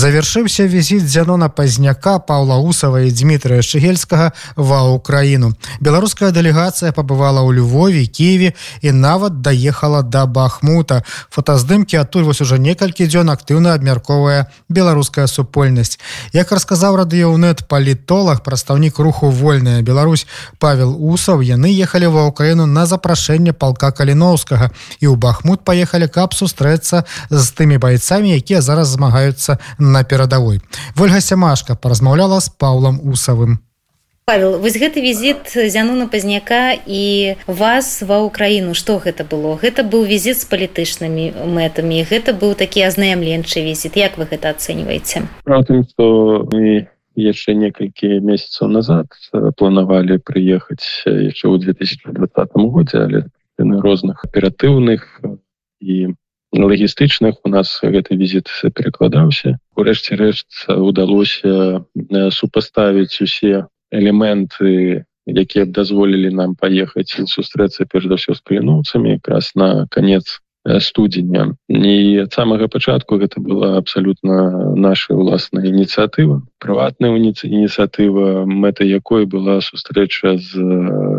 Завяршыўся візіт дзянона пазняка Паўла Усава і Дмітрия Шгельскага ва ўкраіну. Беларуская дэлегацыя пабывала ў Львове, Киеве і нават даехала да Бахмута. Фотаздымкі адтуль вось уже некалькі дзён актыўна абмярковая беларуская супольнасць. Як расказаў радыёнет палітолог, прадстаўнік руху вольная Беларусь Павел Усаў, яны ехалі ва ўкраіну на запрашэнне палка Каліноўскага і ў Бахмут паехалі каб сустрэцца з тымі байцамі, якія зараз змагаюцца на перадавой. Ольга сямашка паразмаўляла з паўлам усавым. Павел, вось гэты візіт зянуна пазняка і вас ва ўкраіну што гэта было? Гэта быў візіт з палітычнымі мэтамі гэта быў такі азнаямленчы візіт. Як вы гэта ацэньваеце? Тым што мы яшчэ некалькі месяцаў назад планавалі прыехаць яшчэ ў 2020 годзе але розных аператыўных і лагістычных у нас гэты візіт перакладаўся урэшце рэшт удалося супаставіць усе элементы якія б дазволілі нам паехаць і сустрэцца перш за ўсё з каліноўцамі якраз на конец студзеня не ад самага пачатку гэта была абсалютна наша ўласная ініцыятыва прыватная ініцыятыва мэта якой была сустрэча з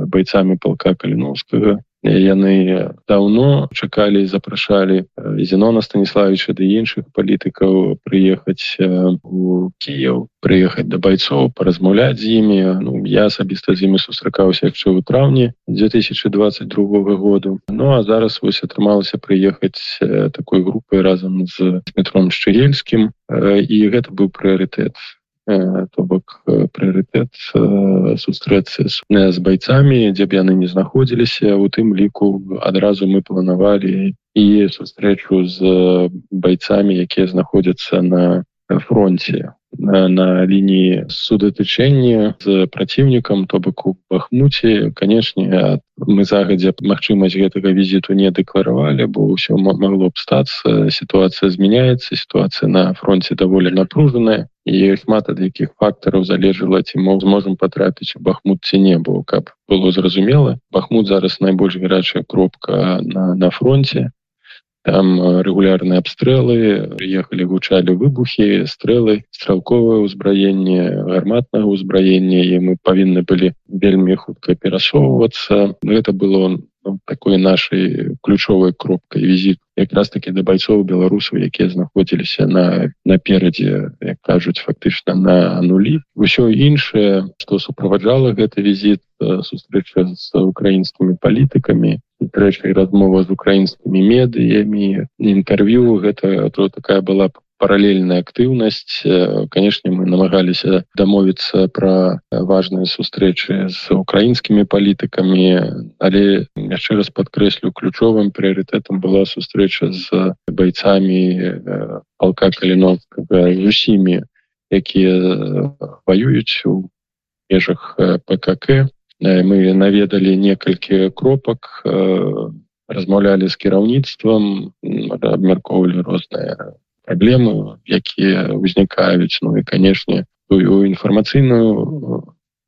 байцамі палка каліноўскага яны давно чакалі запрашалі зенона станіславича ды іншых палітыкаў прыехаць у Кіев прыехаць да байцоў паразмаўляць з імі. Ну я асабіста з імі сустракаўся яшчэ ў траўні 2022 году. Ну а зараз вось атрымалася прыехаць такой групай разам з метром шчырельскім і гэта быў прыярытэт то бок прыоритет сустрэцца з байцамі дзе б яны не знаходзіліся у тым ліку адразу мы планавалі і сустрэчу з байцамі якія знаходзяцца на фронте на, на лініі судатычэння з праціўнікам то бок у бахмуце канешне мы загадзя магчымасць гэтага візіту не дэкларавалі бо ўсё магло б стацца сітуацыя змяняецца сітуацыя на фронте даволі напружаная і шмат ад якіх фактараў залежала ці мог зможам патрапіць у бахмут ці не бо каб было зразумела бахмут зараз найбольш гарачая кропка на, на фронте там регулярные абстрэлы приехали гучалі выбухи стрэлы стралковое ўзбраенне гарматнага ўзбраення і мы павінны былі вельмі хутка перасоўвацца это было ну, такой нашай ключовой кропкай візит якраз таки да байцоў беларусаў якія знаходзіліся на наперадзе як кажуць фактычна на нулі. Ўсё іншае что суправаджала гэты візит сустрэча з украінскімі палітыкамі трэчай размова з украінскімі медыямі інтэрв'ю. Гэта то такая была паралельная актыўнасць. Канешне мы намагаліся дамовіцца пра важныя сустрэчы з украінскімі палітыкамі але яшчэ раз падкрэслю ключовым прыярытэтам была сустрэча з байцамі палка каліновскага з усімі якія ваююць у межах пКК мы наведалі некалькі кропак э, размаўлялі з кіраўніцтвам абмяркоўвалі розныя праблемы якія ўзнікаюць ну і канешне тую інфармацыйную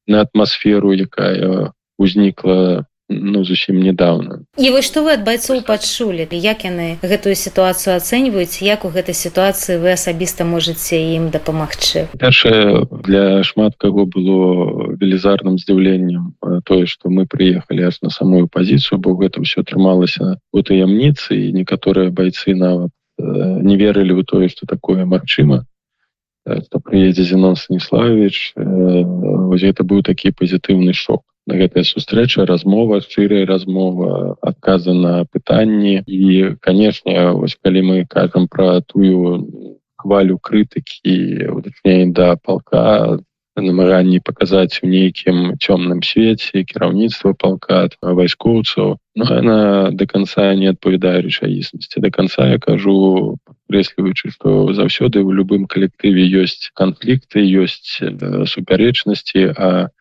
на атмасферу якая ўзнікла ну зусім недавно. І вы што вы ад байцоў пачулі як яны гэтую сітуацыю ацэньваюць як у гэтай сітуацыі вы асабіста можете ім дапамагчы першае для шмат каго было велізарным здзіўленнем тое что мы приехали аж на самую пазіцыю бо гэта все атрымалася у таямніцы і некаторыя байцы нават не верылі ў тое что такое магчыма. Что приедзе зенон станіславович гэта быў такі пазітыўны шок гэтая сустрэча размова шчырая размова адказа на пытанні. І канешне вось калі мы кажам про тую хвалю крытыкі уточней да палка намаганні паказаць у нейкім цёмным свеце кіраўніцтва палка вайскоўцаў. Но она до конца не адпавядае рэчаіснасці. До конца я кажу крэсліваючы што заўсёды ў любым калектыве ёсць канфлікты ёсць супярэчнасці а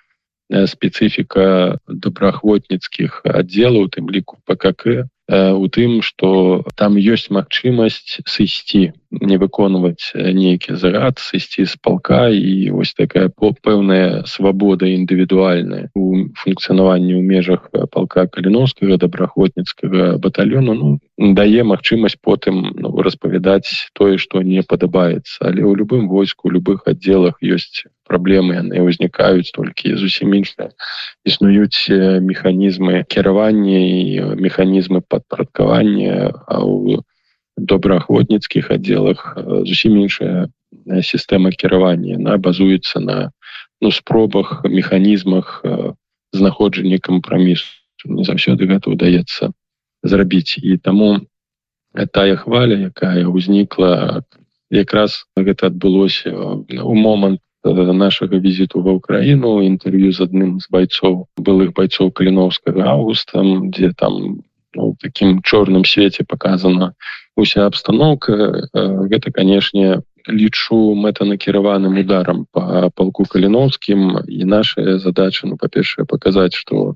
спецыфіка добраахвотніцкіх аддзелаў тым ліку пКК у тым что там ёсць магчымасць сысці не выконваць нейкі зарад сысці з палка і вось такая пэўная свабода індывідуальная у функцыянаванні ў межах палка каліновскага добраахвотніцкага батальёну ну, дае магчымасць потым ну, распавядаць тое што не падабаецца але ў любым войску любых аддзелах ёсць праблемы яны ўзнікаюць толькі зусім іншыя існуюць механізмы кіравання і механізмы падпарадкавання а ў добраахвотніцкіх аддзелах зусім іншая сістэма кіравання на базуецца на ну, спробах механізмах знаходжання кампрамісу не заўсёды гэта ўдаецца зрабіць і таму тая хваля якая ўзнікла якраз гэта адбылося у момант нашага візіту ва ўкраіну інтэрв'ю з адным з байцоў былых байцоў каліновскага августам дзе там ну, таким чорным свеце показана уся абстаноўка гэта канешне лічу мэтанакіраваным ударам по палку каліновскім і наша задача ну па-першае паказаць что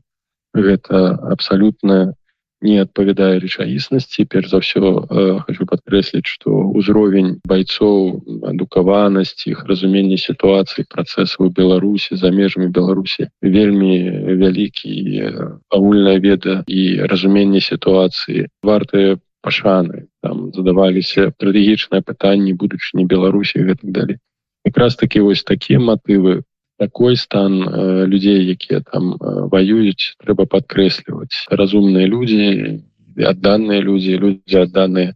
гэта абсалютна не адпавядае рэчаіснасці перш за ўсё э, хочу падкрэсліць что ўзровень байцоў адукаванасці іх разуменне сітуацыі працэсу ў беларусі за межамі беларусі вельмі вялікі агульная веда і разуменне сітуацыі вартыя пашаны там задаваліся стратэгічныя пытанні будучыні беларусі гэтак далей. Якраз таки вось такія матывы такой стан э, людзей якія там э, воююць трэба падкрэсліваць. Разумныя людзі адданыя людзі людзі адданыя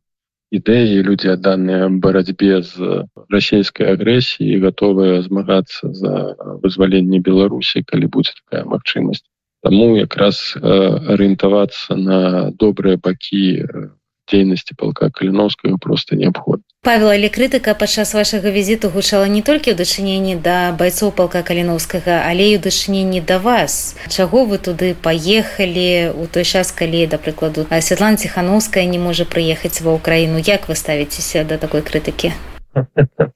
ідэі людзі адданыя барацьбе з расійскай агрэсіі готовыя змагацца за вызваленне беларусі калі будзе такая магчымасць. Таму якраз э, арыентавацца на добрыя бакі дзейнасці палка каліновскага просто неабходна Павел але крытыка падчас вашага візіту гучала не толькі ў дачыненні да байцоў палка каліновскага але і ў дачыненні да вас. Чаго вы туды паехалі у той час калі да прыкладу Святлана ціхановская не можа прыехаць ва ўкраіну як вы ставіцеся да такой крытыкі?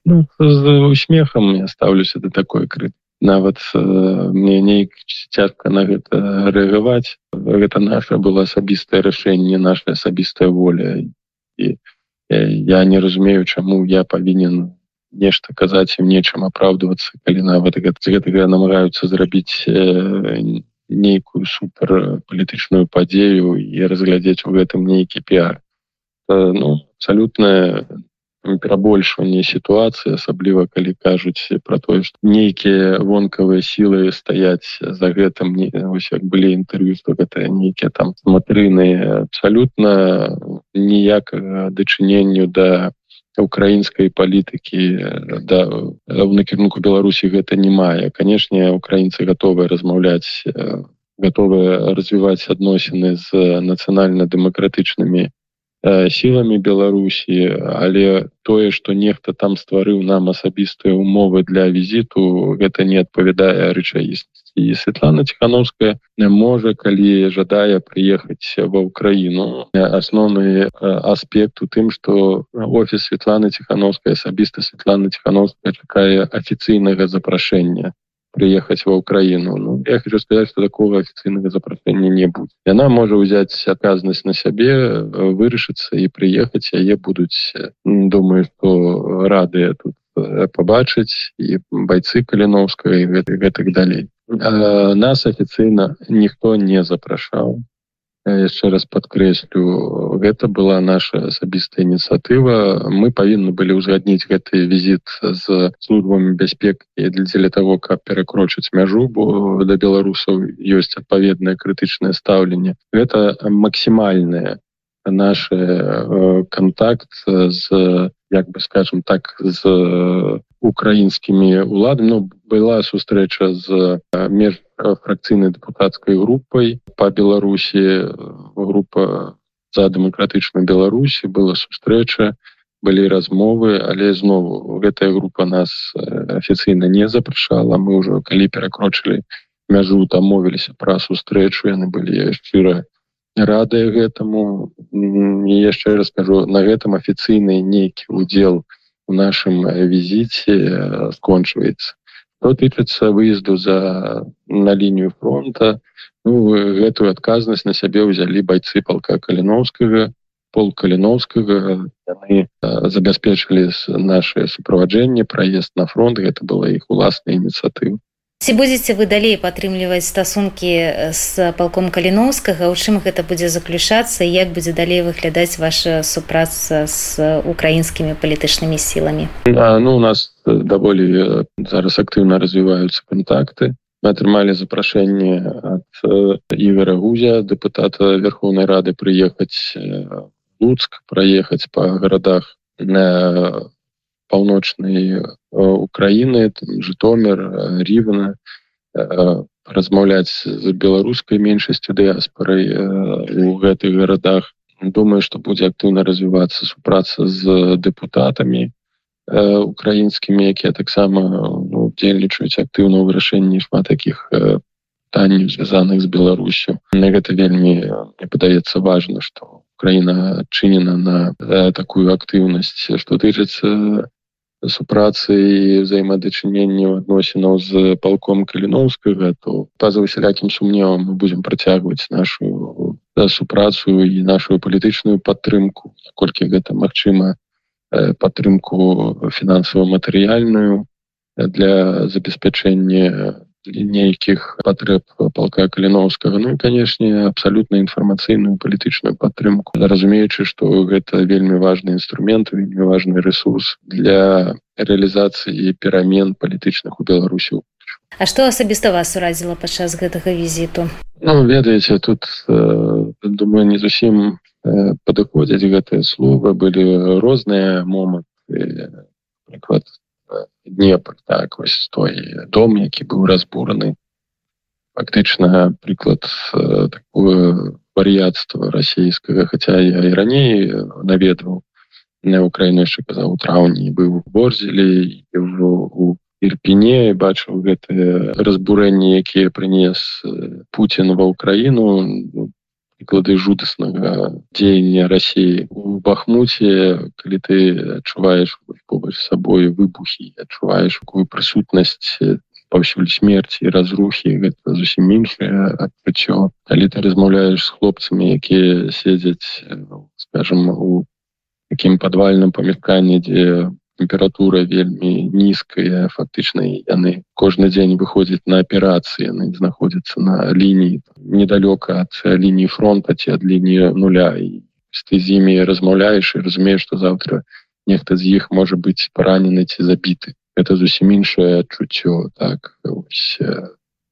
Ну, з усмехам я ставлюся да такой крыты нават э, мне нейк цяжка на гэта рэагаваць. Гэта наша было асабістае рашэнне наша асабістая воля. І я не разумею чаму я павінен нешта казаць ім нечым апраўдвацца калі нават гэтага намагаюцца зрабіць э, нейкую супер палітычную падзею і разглядзець у гэтым нейкі піар. Э, ну абсалютная перабольшванне сітуацыі асабліва калі кажуць про тое што нейкія вонкавыя сілы стаяць за гэтым не ось як былі інтэрв'ю што гэта нейкія там матрыны абсалютна ніякага дачыненню да украінскай палітыкі да в накірунку беларусі гэта не мае. Канешне украінцы гатовыя размаўляць готовыя развіваць адносіны з нацыянальна-дэмакратычнымі сіламі беларусі але тое что нехта там стварыў нам асабістыя умовы для візіту гэта не адпавядае рэчаіснасці. І Светлана ціхановская не можа калі жадае прыехаць ва ўкраіну. Асноўны аспект у тым что офіс Светланы ціхановская асабіста Светлана ціхановская чакае афіцыйнага запрашэння приехать во Украину. Ну, я хочу сказать что такого официального запрошения не будет. Она может взять оказанность на себе вырашиться и приехать. А я будут думаю что рады тут побачыць і бойцы каліновскага і гэтых гэтак далей нас афіцыйна ніхто не запрашаў яшчэ раз подкрэслю гэта была наша асабістая ініцыятыва мы павінны былі ўзгадніць гэты візіт з службамі бяспекі дзеля того каб перакрочыць мяжу бо да беларусаў ёсць адпаведнае крытычнае стаўленне гэта максімальная наш контакт з як бы скажем так з украінскімі уладамі ну, была сустрэча з меж фракцыйнай дэпутацкай групай по беларусі. Група за дэмакратычную беларусі была сустрэча размовы але знову гэтая група нас афіцыйна не запрашала. Мы ўжо калі перакрочылі мяжу там мовіліся пра сустрэчу яны былі шчыра радыя гэтаму. Яшчэ раскажу на гэтым афіцыйны нейкі удзел у нашым візіце скончваецца что тычыцца выезду за на лінію фронта. Ну, гэтую адказнасць на сябе ўзялі байцы палка каліновскага пол каліновскага яны забяспечылі наше суправаджэнне праезд на фронт. Гэта была іх уласная ініцыятыва ці будзеце вы далей падтрымліваць стасункі з палком каліновскага? У чым гэта будзе заключацца? Як будзе далей выглядаць ваша супраца з украінскімі палітычнымі сіламі? Ну у нас даволі зараз актыўна развіваюцца контакты мы атрымалі запрашэнне ад ігора гузя депутата верховной рады прыехаць луцк праехаць по гарадах паўночнай Украіны жытомир рівна размаўляць з беларускай меншасцю дыаспорай у гэтых гарадах думаю что будзе актыўна развівацца супраца з депутатамі украінскімі якія таксама ну, дзельнічаюць актыўна ў вырашэнні шмат таких пытанняў звязаных з беларусю на гэта вельмі мне падаецца важно что Украіна адчынена на такую актыўнасць што тычыцца супрацы і взаемадачыненняў адносінаў з палком каліновскага то па-за усялякім сумневам мы будзем працягваць нашу супрацу і нашу палітычную падтрымку колькі гэта магчыма падтрымку фінансава-матэрыяльную для забеспячэння нейкіх патрэб палка каліновскага ну канешне абсалютна інфармацыйную палітычную падтрымку разумеючы што гэта вельмі важны інструмент вельмі важны ресурс для рэалізацыі перамен палітычных у беларусю А што асабіста вас уразіла падчас гэтага візіту? Ну, ведаеце тут э, думаю не зусім э, падыходзяць гэтыя словы. Былі розныя моманты. Прыклад Днепр так вось той дом які быў разбураны фактычна прыклад э, такое вар'яцтва расійскага хаця я і раней наведваў на Украіну яшчэ казаў у траўні быў борзелі у ірпіне бачыў гэтые разбурэнні якія прынес Пуін ва ўкраіну прыклады жудаснага дзеяння Росіі у бахмуце калі ты адчуваеш побач сабой выбухі адчуваеш такую прысутнасць паўсюль смерці разрухі гэта зусім іншае адчуццё. Калі ты размаўляеш з хлопцамі якія седзяць скажем у такім падвальным памяшканні дзе температура вельмі нізкая фактычна яны кожны дзень выходзяць на аперацыі яны знаходзяцца на лініі недалёка ад лініі фронта ці ад лініі нуля. І ты з імі размаўляеш і разумееш што заўтра нехта з іх можа быць паранены ці забіты. Это зусім іншае адчуццё так ось,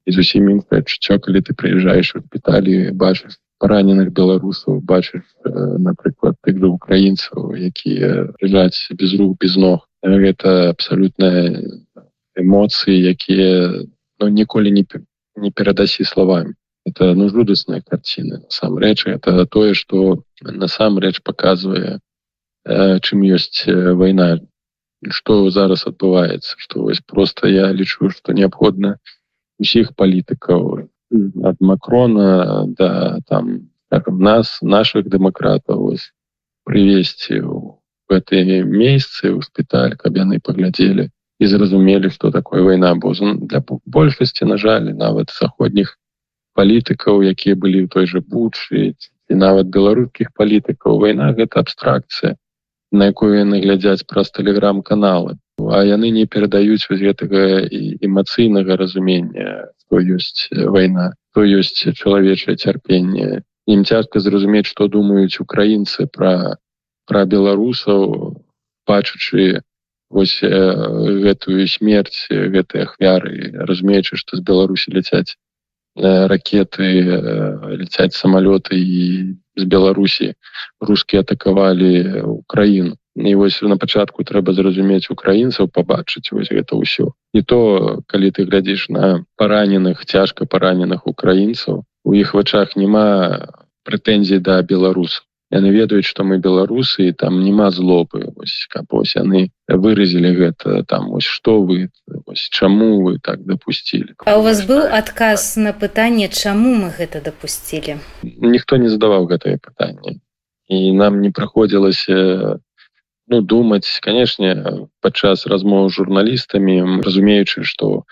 і зусім іншае адчуццё калі ты прыязджаеш у шпіталі бачыш раненых беларусаў бачыш напрыклад тых жа украінцаў якія ляжаць без рук без ног. Гэта абсалютная эмоцыі якія ну, ніколі не, не перадасі словамі это ну жудасная карціна насамрэч это тое что насамрэч показвае чым ёсць вайна что зараз адбываецца что вось просто я лічу что неабходна усіх палітыкаў ад макрона да там скажем, нас наших дэмакратаў прывесці в гэтые месяцы ў спіталь каб яны паглядзелі і зразумелі что такое вайна бо для большасці на жаль нават заходніх палітыкаў якія былі ў той же бучы і нават беларускіх палітыкаў вайна гэта абстракцыя на якую яны глядзяць праз тэлеграм-каналы а яны не перадаюць вось гэтага эмацыйнага разумення што ёсць вайна то ёсць чалавечае цярпенне ім цяжка зразумець што думаюць украінцы пра пра беларусаў бачачы вось э, гэтую смерць гэтай ахвяры. Разумеючы што з беларусі ляцяць э, ракеты э, ляцяць самалёты і з беларусі русскія атакавалі украіну і вось на пачатку трэба зразумець украінцаў пабачыць вось гэта ўсё. І то калі ты глядзіш на параненых цяжка параненых украінцаў у іх вачах няма прэтэнзій да беларусаў. Яны ведаюць што мы беларусы там няма злобы ось каб ось яны выразілі гэта там ось што вы ось, чаму вы так допусцілі А у вас быў адказ на пытанне чаму мы гэта допусцілі ніхто не задаваў гэтае пытанне. І нам не праходзілася ну думаць канешне падчас размоў журналістамі разумеючы што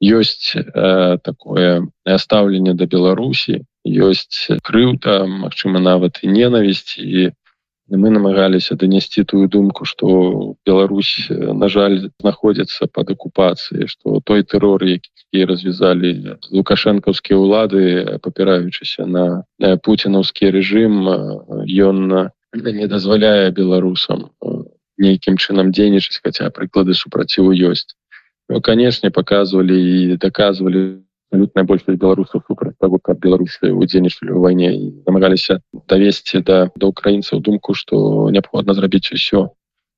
ёсць э, такое стаўленне да беларусі ёсць крыўта Мачыма нават і ненавісць і мы намагаліся данесці тую думку что Беларусь на жаль знаходзіцца под акупацыяй что той тэрор які развязалі лукашэнкаўскія ўлады папіраючыся на путинаўскі режим ён не дазваляе беларусам нейкім чынам дзейнічаць хотя прыклады супраціву ёсць ну, канешне показывалі і доказывалі абсолютная большасць беларусаў супраць того как беларусы удзельнічалі ў вайне і намагаліся давесці да да украінцаў думку что неабходна зрабіць усё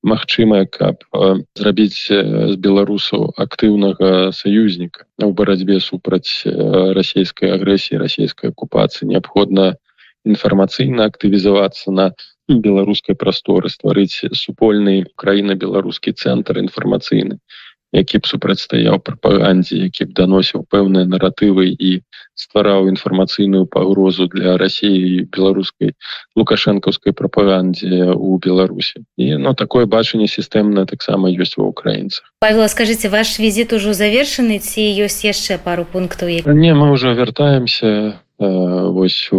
магчымае каб э, зрабіць з беларусаў актыўнага саюзніка у барацьбе супраць э, расійскай агрэсіі расійскай акупацыі неабходна інфармацыйна актывізавацца на беларускай прасторы стварыць супольны краіна-беларускі цэнтр інфармацыйны які б супрацьстаяў прапагандзе які б даносіў пэўныя наратывы і ствараў інфармацыйную пагрозу для рассіі беларускай лукашэнкаўскай прапагандзе у беларусі і но ну, такое бачанне сістэмна таксама ёсць ва украінцах павел скажите ваш візіт ужо завершаны ці ёсць яшчэ пару пунктаў не мы уже вяртаемся вось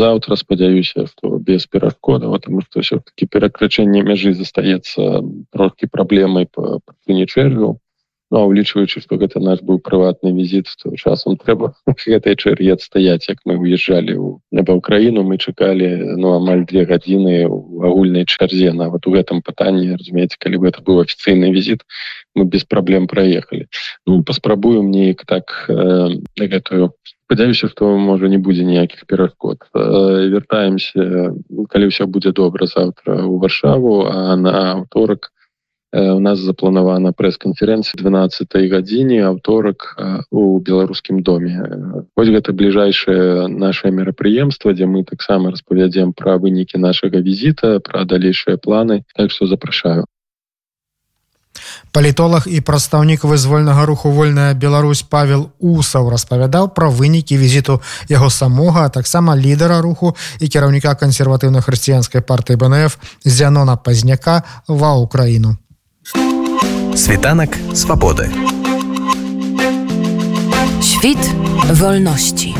заўтра спадзяюся что без перашкода потому что все-таки перакрачэнне мяжы застаецца трохі праблемай по прыне чэргу Ну, улічваючы што гэта наш быў прыватны візіт то часам трэба гэтай чэргі адстаяць як мы выязджалі ў неба ўкраіну мы чакалі ну амаль две гадзіны у агульнай чарзе. Нават у гэтым пытанні разумееце калі бы это быў афіцыйны візіт мы без праблем праехалі. Ну паспрабуем неяк так э, гэтую спадзяюся што можа не будзе ніякіх перашкод э, вяртаемся калі ўсё будзе добра заўтра у варшаву а на аўторак у нас запланавана прэс-канферэнцыя 12 гадзіне аўторак у беларускім доме вось гэта бліжэйшае наше мерапрыемства дзе мы таксама распавядзем пра вынікі нашага візіта пра далейшыя планы. Так что запрашаю палітолог і прадстаўнік вызвольнага руху вольная Беларусь павел усаў распавядаў пра вынікі візіту яго самога таксама лідара руху і кіраўніка кансерватыўна-хрысціянскай партыі бнф зянона пазняка ва ўкраіну Світанак swobody. Świt wolności.